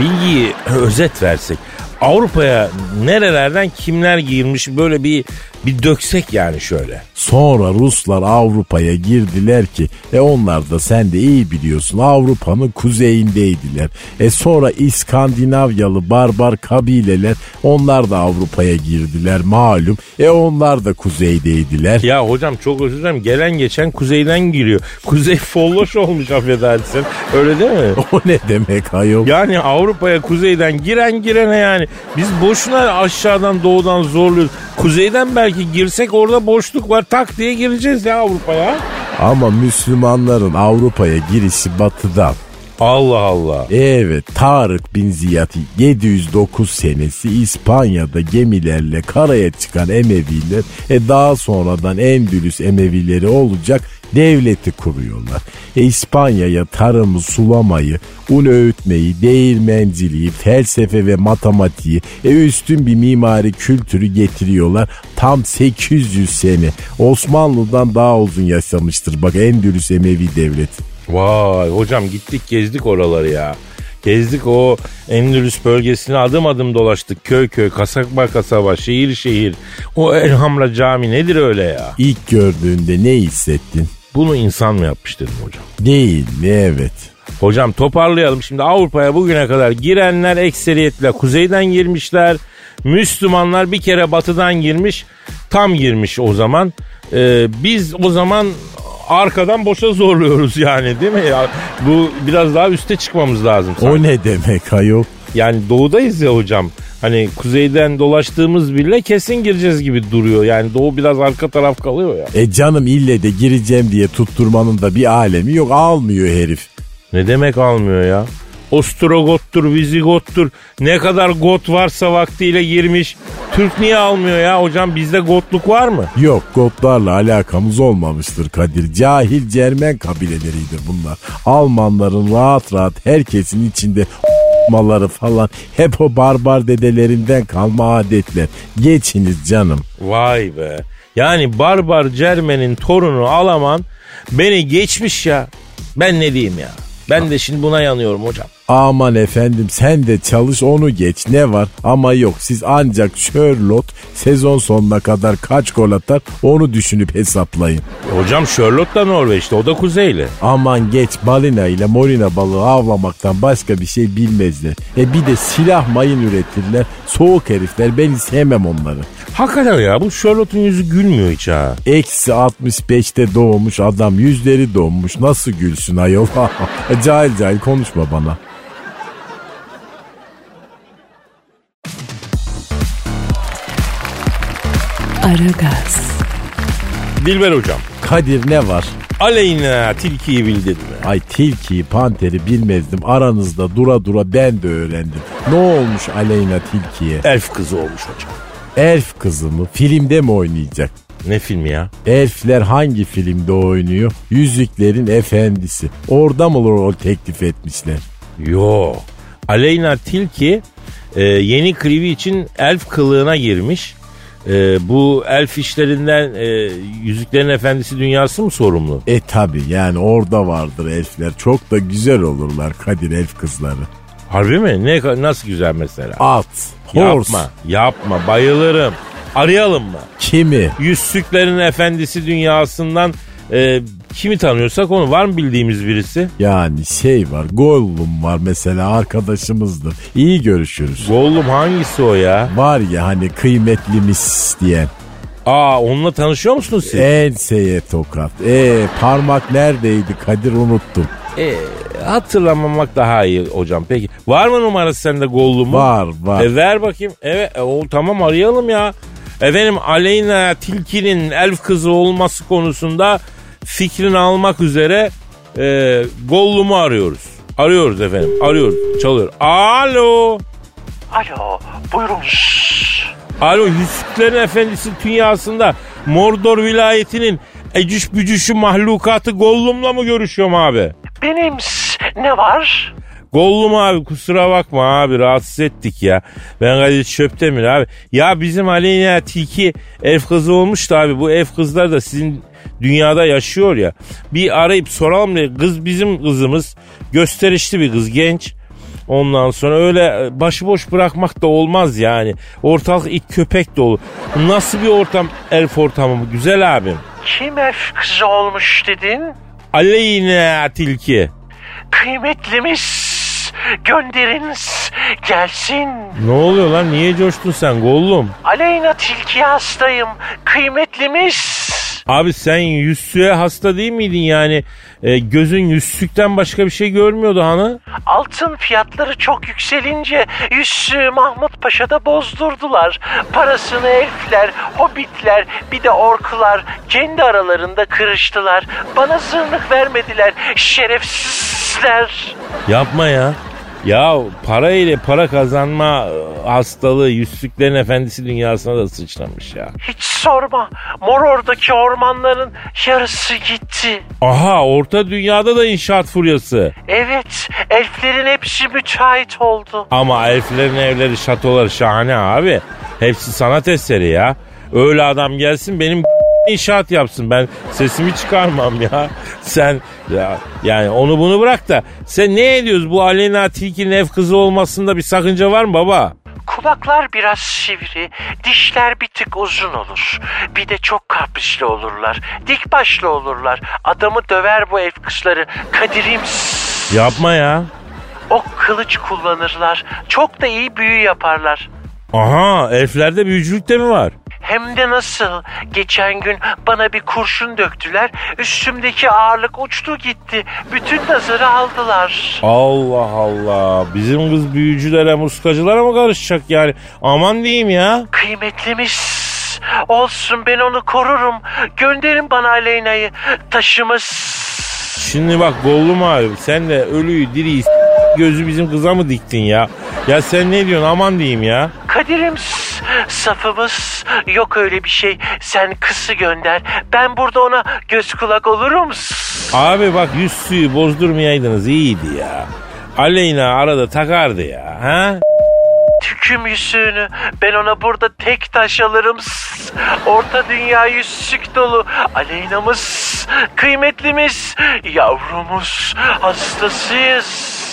bilgiyi özet versek. Avrupa'ya nerelerden kimler girmiş böyle bir bir döksek yani şöyle. Sonra Ruslar Avrupa'ya girdiler ki e onlar da sen de iyi biliyorsun Avrupa'nın kuzeyindeydiler. E sonra İskandinavyalı barbar kabileler onlar da Avrupa'ya girdiler malum. E onlar da kuzeydeydiler. Ya hocam çok özür dilerim gelen geçen kuzeyden giriyor. Kuzey folloş olmuş affedersin. Öyle değil mi? O ne demek ayol? Yani Avrupa'ya kuzeyden giren girene yani. Biz boşuna aşağıdan doğudan zorluyoruz. Kuzeyden belki girsek orada boşluk var tak diye gireceğiz ya Avrupa'ya. Ama Müslümanların Avrupa'ya girişi batıdan. Allah Allah. Evet Tarık bin Ziyad 709 senesi İspanya'da gemilerle karaya çıkan Emeviler e daha sonradan Endülüs Emevileri olacak devleti kuruyorlar. E İspanya'ya tarımı, sulamayı, un öğütmeyi, değirmenciliği, felsefe ve matematiği, e üstün bir mimari kültürü getiriyorlar. Tam 800 sene. Osmanlı'dan daha uzun yaşamıştır. Bak Endülüs Emevi devleti. Vay hocam gittik gezdik oraları ya. Gezdik o Endülüs bölgesine adım adım dolaştık. Köy köy, kasaba kasaba, şehir şehir. O Elhamra Cami nedir öyle ya? İlk gördüğünde ne hissettin? Bunu insan mı yapmış dedim hocam. Değil? Evet. Hocam toparlayalım. Şimdi Avrupa'ya bugüne kadar girenler ekseriyetle kuzeyden girmişler. Müslümanlar bir kere batıdan girmiş. Tam girmiş o zaman. Ee, biz o zaman arkadan boşa zorluyoruz yani değil mi? Ya, bu biraz daha üste çıkmamız lazım. O sanki. ne demek ayol? Yani doğudayız ya hocam. Hani kuzeyden dolaştığımız bile kesin gireceğiz gibi duruyor. Yani doğu biraz arka taraf kalıyor ya. E canım ille de gireceğim diye tutturmanın da bir alemi yok. Almıyor herif. Ne demek almıyor ya? Ostrogottur, Vizigottur. Ne kadar got varsa vaktiyle girmiş. Türk niye almıyor ya hocam? Bizde gotluk var mı? Yok Gotlarla alakamız olmamıştır Kadir. Cahil Cermen kabileleridir bunlar. Almanların rahat rahat herkesin içinde maları falan hep o barbar dedelerinden kalma adetler. Geçiniz canım. Vay be. Yani barbar Cermen'in torunu Alaman beni geçmiş ya. Ben ne diyeyim ya? Ben de şimdi buna yanıyorum hocam. Aman efendim sen de çalış onu geç ne var ama yok siz ancak Sherlock sezon sonuna kadar kaç gol atar onu düşünüp hesaplayın. Hocam Sherlock da Norveç'te o da kuzeyli. Aman geç balina ile morina balığı avlamaktan başka bir şey bilmezler. E bir de silah mayın üretirler soğuk herifler ben sevmem onları. Hakikaten ya bu Sherlock'un yüzü gülmüyor hiç ha. Eksi 65'te doğmuş adam yüzleri donmuş nasıl gülsün ayol? cahil cahil konuşma bana. Aragaz, Dilber hocam. Kadir ne var? Aleyna tilkiyi bildin mi? Ay tilkiyi panteri bilmezdim aranızda dura dura ben de öğrendim. Ne olmuş Aleyna tilkiye? Elf kızı olmuş hocam. Elf kızı mı? Filmde mi oynayacak? Ne filmi ya? Elfler hangi filmde oynuyor? Yüzüklerin Efendisi. Orada mı rol teklif etmişler? Yo. Aleyna Tilki e, yeni klibi için elf kılığına girmiş. E, bu elf işlerinden e, Yüzüklerin Efendisi dünyası mı sorumlu? E tabi yani orada vardır elfler. Çok da güzel olurlar Kadir elf kızları. Harbi mi? Ne nasıl güzel mesela? At, horse. Yapma, yapma. Bayılırım. Arayalım mı? Kimi? Yüzüklerin Efendisi dünyasından e, kimi tanıyorsak onu var mı bildiğimiz birisi? Yani şey var Gollum var mesela arkadaşımızdır. İyi görüşürüz. Gollum hangisi o ya? Var ya hani kıymetlimiz diyen. Aa onunla tanışıyor musunuz siz? Enseye tokat. E parmak neredeydi Kadir unuttum. E, hatırlamamak daha iyi hocam. Peki var mı numarası sende Gollum'un? Var var. E ver bakayım. Evet e, o tamam arayalım ya. Efendim Aleyna Tilki'nin elf kızı olması konusunda fikrini almak üzere e, Gollum'u arıyoruz. Arıyoruz efendim. Arıyoruz. Çalıyor. Alo. Alo buyurun. Alo Yüzüklerin Efendisi dünyasında Mordor vilayetinin ecüş bücüşü mahlukatı Gollum'la mı görüşüyorum abi? Benim ne var? Gollum abi kusura bakma abi rahatsız ettik ya. Ben Kadir Çöptemir abi. Ya bizim Aleyna Tilki ev kızı olmuştu abi. Bu ev kızlar da sizin dünyada yaşıyor ya. Bir arayıp soralım diye kız bizim kızımız. Gösterişli bir kız genç. Ondan sonra öyle başıboş bırakmak da olmaz yani. Ortalık it köpek dolu. Nasıl bir ortam elf ortamı güzel abim? Kim elf kızı olmuş dedin? Aleyna Tilki. Kıymetlimiz gönderiniz gelsin. Ne oluyor lan niye coştun sen Gollum? Aleyna tilkiye hastayım. Kıymetlimiz. Abi sen yüzsüğe hasta değil miydin yani? E, gözün yüzsükten başka bir şey görmüyordu hani? Altın fiyatları çok yükselince Yüzsü Mahmut Paşa'da bozdurdular. Parasını elfler, hobbitler bir de orkular kendi aralarında kırıştılar. Bana zırnık vermediler şerefsizler. Yapma ya. Ya para ile para kazanma e, hastalığı yüzsüklerin efendisi dünyasına da sıçramış ya. Hiç sorma. Moror'daki ormanların yarısı gitti. Aha orta dünyada da inşaat furyası. Evet, elflerin hepsi müteahhit oldu. Ama elflerin evleri şatoları şahane abi. Hepsi sanat eseri ya. Öyle adam gelsin benim inşaat yapsın. Ben sesimi çıkarmam ya. Sen ya yani onu bunu bırak da sen ne ediyoruz bu Aleyna Tilki'nin ev kızı olmasında bir sakınca var mı baba? Kulaklar biraz sivri, dişler bir tık uzun olur. Bir de çok kaprisli olurlar. Dik başlı olurlar. Adamı döver bu ev kızları. Kadir'im Yapma ya. ok kılıç kullanırlar. Çok da iyi büyü yaparlar. Aha elflerde büyücülük de mi var? Hem de nasıl? Geçen gün bana bir kurşun döktüler. Üstümdeki ağırlık uçtu gitti. Bütün nazarı aldılar. Allah Allah. Bizim kız büyücülere, muskacılara mı karışacak yani? Aman diyeyim ya. Kıymetlimiz. Olsun ben onu korurum. Gönderin bana Aleyna'yı. Taşımız. Şimdi bak Gollum abi sen de ölüyü diriyi s- gözü bizim kıza mı diktin ya? Ya sen ne diyorsun aman diyeyim ya. Kadir'im safımız yok öyle bir şey. Sen kızı gönder. Ben burada ona göz kulak olurum. Abi bak yüz suyu bozdurmayaydınız iyiydi ya. Aleyna arada takardı ya. Ha? Tüküm yüzüğünü ben ona burada tek taş alırım. Orta dünya yüzsük dolu. Aleyna'mız, kıymetlimiz, yavrumuz, hastasıyız.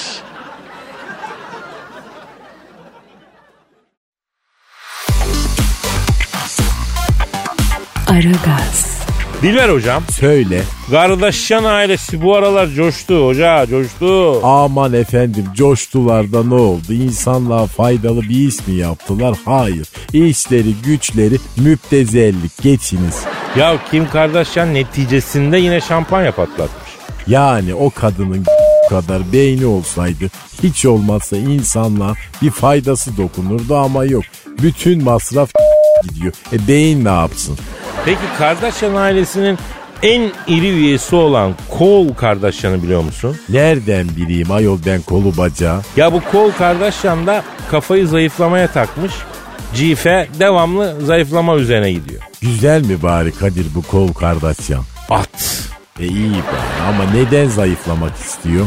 Aragaz, Dilber hocam. Söyle. Kardeşcan ailesi bu aralar coştu hoca coştu. Aman efendim coştular da ne oldu? İnsanlığa faydalı bir iş mi yaptılar? Hayır. İşleri güçleri müptezellik geçiniz. Ya Kim Kardashian neticesinde yine şampanya patlatmış. Yani o kadının kadar beyni olsaydı hiç olmazsa insanlığa bir faydası dokunurdu ama yok. Bütün masraf gidiyor. E beyin ne yapsın? Peki Kardashian ailesinin en iri üyesi olan Cole Kardashian'ı biliyor musun? Nereden bileyim ayol ben kolu bacağı? Ya bu Cole Kardashian da kafayı zayıflamaya takmış. Cife devamlı zayıflama üzerine gidiyor. Güzel mi bari Kadir bu kol Kardashian? At. E iyi bari ama neden zayıflamak istiyor?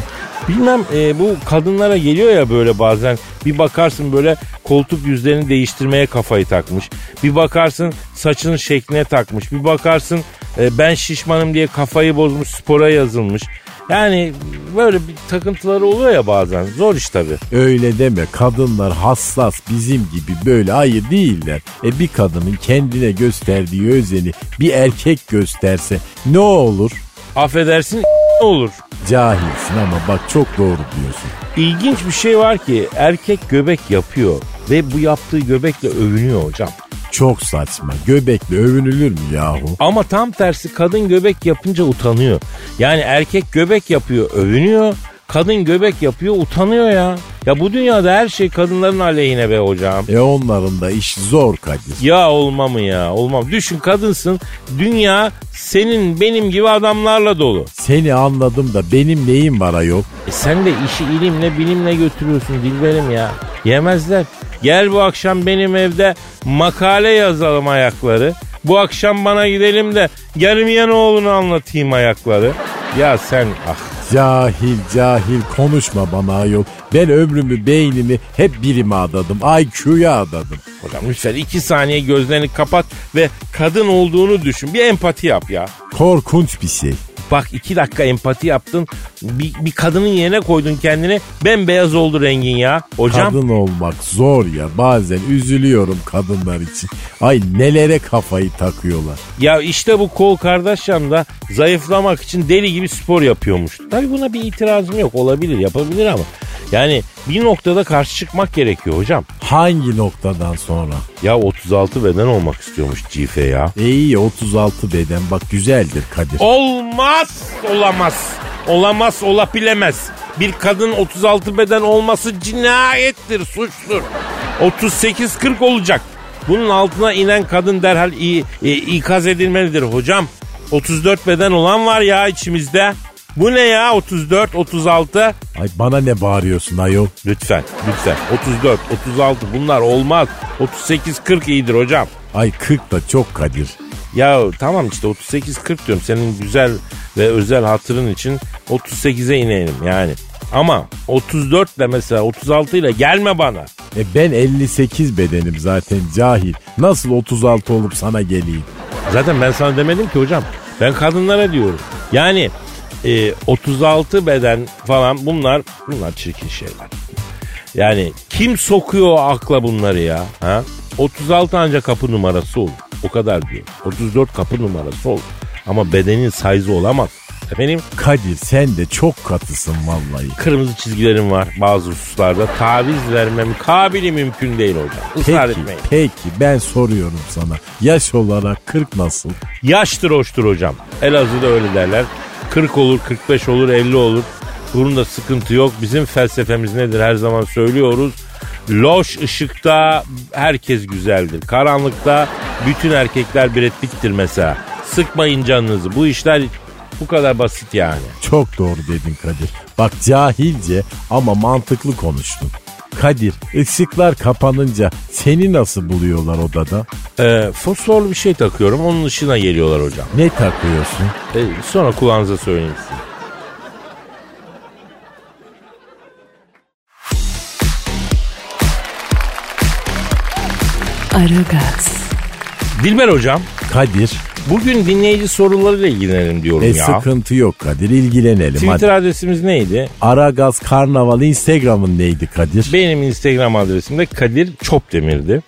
Bilmem e, bu kadınlara geliyor ya böyle bazen bir bakarsın böyle koltuk yüzlerini değiştirmeye kafayı takmış. Bir bakarsın saçının şekline takmış. Bir bakarsın e, ben şişmanım diye kafayı bozmuş spora yazılmış. Yani böyle bir takıntıları oluyor ya bazen. Zor iş tabii. Öyle deme kadınlar hassas bizim gibi böyle hayır değiller. E bir kadının kendine gösterdiği özeni bir erkek gösterse ne olur? Affedersin olur. Cahilsin ama bak çok doğru diyorsun. İlginç bir şey var ki erkek göbek yapıyor ve bu yaptığı göbekle övünüyor hocam. Çok saçma. Göbekle övünülür mü yahu? Ama tam tersi kadın göbek yapınca utanıyor. Yani erkek göbek yapıyor, övünüyor. Kadın göbek yapıyor, utanıyor ya. Ya bu dünyada her şey kadınların aleyhine be hocam. E onların da iş zor Kadir. Ya olma mı ya? Olmam. Düşün kadınsın. Dünya senin benim gibi adamlarla dolu. Seni anladım da benim neyim var ayol? E sen de işi ilimle bilimle götürüyorsun Dilberim ya. Yemezler. Gel bu akşam benim evde makale yazalım ayakları. Bu akşam bana gidelim de gelmeyen oğlunu anlatayım ayakları. Ya sen ah Cahil cahil konuşma bana ayol. Ben ömrümü beynimi hep birime adadım. IQ'ya adadım. hocam lütfen iki saniye gözlerini kapat ve kadın olduğunu düşün. Bir empati yap ya. Korkunç bir şey. Bak iki dakika empati yaptın. Bir, bir kadının yerine koydun kendini. Bembeyaz oldu rengin ya. Hocam Kadın olmak zor ya. Bazen üzülüyorum kadınlar için. Ay nelere kafayı takıyorlar. ya işte bu Kol Kardashian da zayıflamak için deli gibi spor yapıyormuş. Tabii buna bir itirazım yok. Olabilir yapabilir ama. Yani bir noktada karşı çıkmak gerekiyor hocam. Hangi noktadan sonra? Ya 36 beden olmak istiyormuş Cife ya. E iyi 36 beden bak güzeldir Kadir. Olmaz, olamaz. Olamaz, olabilemez. Bir kadın 36 beden olması cinayettir, suçtur. 38-40 olacak. Bunun altına inen kadın derhal i- i- ikaz edilmelidir hocam. 34 beden olan var ya içimizde. Bu ne ya 34, 36? Ay bana ne bağırıyorsun ayol? Lütfen, lütfen. 34, 36 bunlar olmaz. 38, 40 iyidir hocam. Ay 40 da çok Kadir. Ya tamam işte 38-40 diyorum senin güzel ve özel hatırın için 38'e inelim yani. Ama 34 ile mesela 36 ile gelme bana. E ben 58 bedenim zaten cahil. Nasıl 36 olup sana geleyim? Zaten ben sana demedim ki hocam. Ben kadınlara diyorum. Yani e, 36 beden falan bunlar bunlar çirkin şeyler. Yani kim sokuyor o akla bunları ya? Ha? 36 ancak kapı numarası olur. O kadar diyor. 34 kapı numarası olur. Ama bedenin size olamaz. Efendim Kadir sen de çok katısın vallahi. kırmızı çizgilerim var bazı hususlarda. Taviz vermem kabili mümkün değil hocam. Israr Peki, etmeyin. peki ben soruyorum sana. Yaş olarak 40 nasıl? Yaştır hoştur hocam. Elazığ'da öyle derler. 40 olur, 45 olur, 50 olur. Bunda sıkıntı yok. Bizim felsefemiz nedir her zaman söylüyoruz. Loş ışıkta herkes güzeldir. Karanlıkta bütün erkekler Pitt'tir mesela. Sıkmayın canınızı. Bu işler bu kadar basit yani. Çok doğru dedin Kadir. Bak cahilce ama mantıklı konuştun. Kadir ışıklar kapanınca seni nasıl buluyorlar odada? Ee, fosforlu bir şey takıyorum. Onun ışığına geliyorlar hocam. Ne takıyorsun? Ee, sonra kulağınıza söyleyeyim size. Aragaz, Dilber hocam. Kadir Bugün dinleyici sorularıyla ilgilenelim diyorum e ya. sıkıntı yok Kadir ilgilenelim Twitter hadi. adresimiz neydi? Aragaz Karnaval Instagram'ın neydi Kadir? Benim Instagram adresim de Kadir Çopdemir'di.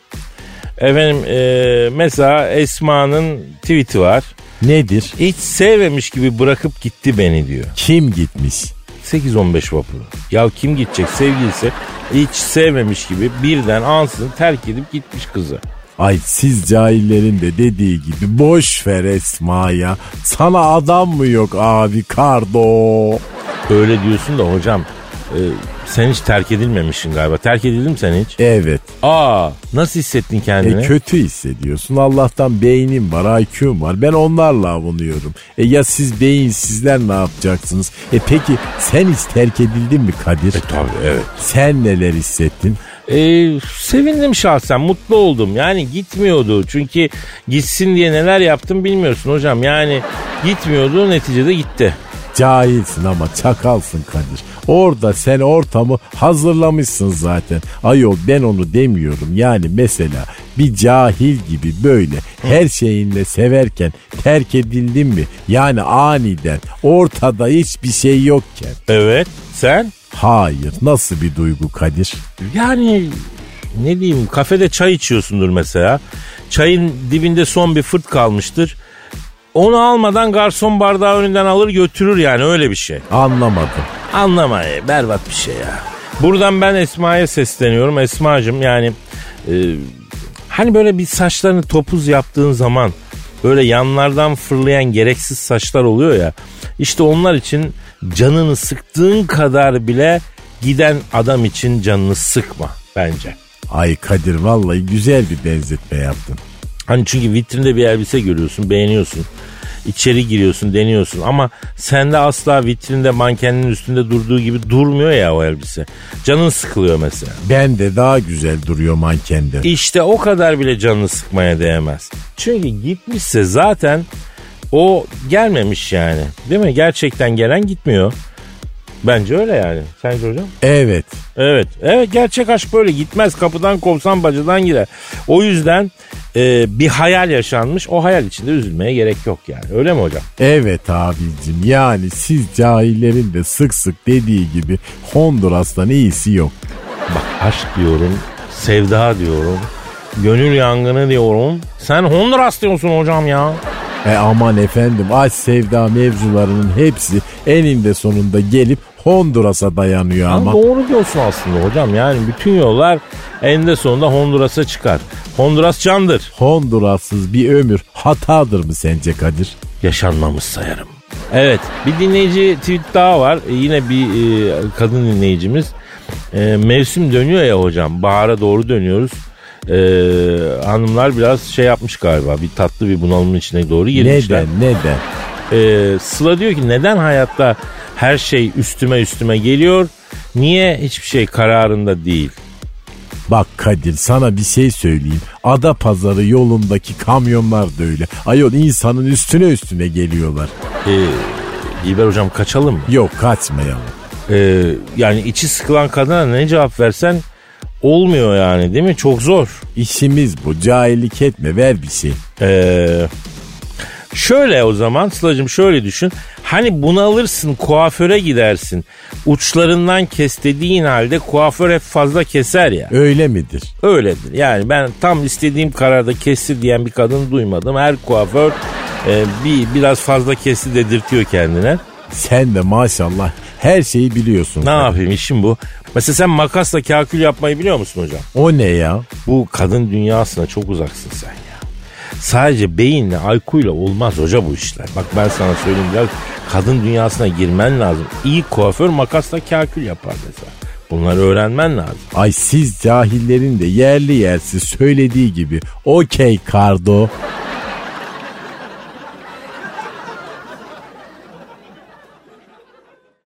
Efendim e, mesela Esma'nın tweet'i var. Nedir? Hiç sevmemiş gibi bırakıp gitti beni diyor. Kim gitmiş? 8-15 vapuru. Ya kim gidecek sevgilisi hiç sevmemiş gibi birden ansızın terk edip gitmiş kızı. Ay siz cahillerin de dediği gibi boş ver Esma'ya. Sana adam mı yok abi kardo? Öyle diyorsun da hocam e, sen hiç terk edilmemişsin galiba. Terk edildin mi sen hiç? Evet. Aa nasıl hissettin kendini? E kötü hissediyorsun. Allah'tan beynim var, IQ'm var. Ben onlarla avunuyorum. E ya siz beyinsizler ne yapacaksınız? E peki sen hiç terk edildin mi Kadir? E, tabii evet. Sen neler hissettin? Ee, sevindim şahsen mutlu oldum yani gitmiyordu çünkü gitsin diye neler yaptım bilmiyorsun hocam yani gitmiyordu neticede gitti. Cahilsin ama çakalsın Kadir. Orada sen ortamı hazırlamışsın zaten. Ayol ben onu demiyorum. Yani mesela bir cahil gibi böyle her şeyinle severken terk edildin mi? Yani aniden ortada hiçbir şey yokken. Evet sen? Hayır nasıl bir duygu Kadir? Yani ne diyeyim kafede çay içiyorsundur mesela. Çayın dibinde son bir fırt kalmıştır. Onu almadan garson bardağı önünden alır götürür yani öyle bir şey. Anlamadım. Anlama e, berbat bir şey ya. Buradan ben Esma'ya sesleniyorum. Esma'cığım yani e, hani böyle bir saçlarını topuz yaptığın zaman böyle yanlardan fırlayan gereksiz saçlar oluyor ya. İşte onlar için canını sıktığın kadar bile giden adam için canını sıkma bence. Ay Kadir vallahi güzel bir benzetme yaptın. Hani çünkü vitrinde bir elbise görüyorsun, beğeniyorsun. İçeri giriyorsun, deniyorsun ama sende asla vitrinde mankenin üstünde durduğu gibi durmuyor ya o elbise. Canın sıkılıyor mesela. Ben de daha güzel duruyor mankende. İşte o kadar bile canını sıkmaya değmez. Çünkü gitmişse zaten o gelmemiş yani. Değil mi? Gerçekten gelen gitmiyor. Bence öyle yani. Sence hocam? Evet. Evet. Evet gerçek aşk böyle gitmez. Kapıdan kovsan bacıdan gider. O yüzden e, bir hayal yaşanmış. O hayal içinde üzülmeye gerek yok yani. Öyle mi hocam? Evet abicim yani siz cahillerin de sık sık dediği gibi Honduras'tan iyisi yok. Bak aşk diyorum, sevda diyorum, gönül yangını diyorum. Sen Honduras diyorsun hocam ya. E aman efendim aşk sevda mevzularının hepsi eninde sonunda gelip Honduras'a dayanıyor Ama ama. doğru diyorsun aslında hocam. Yani bütün yollar eninde sonunda Honduras'a çıkar. Honduras candır. Honduras'sız bir ömür hatadır mı sence Kadir? Yaşanmamış sayarım. Evet bir dinleyici tweet daha var. E, yine bir e, kadın dinleyicimiz. E, mevsim dönüyor ya hocam. Bahara doğru dönüyoruz. E, hanımlar biraz şey yapmış galiba. Bir tatlı bir bunalımın içine doğru girmişler. Neden neden? Ee, Sıla diyor ki neden hayatta her şey üstüme üstüme geliyor? Niye hiçbir şey kararında değil? Bak Kadir sana bir şey söyleyeyim. Ada pazarı yolundaki kamyonlar da öyle. Ayol insanın üstüne üstüne geliyorlar. Ee, Dilber hocam kaçalım mı? Yok kaçmayalım. Ee, yani içi sıkılan kadına ne cevap versen olmuyor yani değil mi? Çok zor. İşimiz bu. Cahillik etme ver bir şey. Ee, şöyle o zaman Sıla'cığım şöyle düşün. Hani bunalırsın kuaföre gidersin. Uçlarından kes dediğin halde kuaför hep fazla keser ya. Öyle midir? Öyledir. Yani ben tam istediğim kararda kestir diyen bir kadın duymadım. Her kuaför e, bir biraz fazla kesti dedirtiyor kendine. Sen de maşallah her şeyi biliyorsun. Ne yapayım işim bu. Mesela sen makasla kakül yapmayı biliyor musun hocam? O ne ya? Bu kadın dünyasına çok uzaksın sen ya. Sadece beyinle, aykuyla olmaz hoca bu işler. Bak ben sana söyleyeyim biraz kadın dünyasına girmen lazım. İyi kuaför makasla kakül yapar mesela. Bunları öğrenmen lazım. Ay siz cahillerin de yerli yersiz söylediği gibi okey kardo.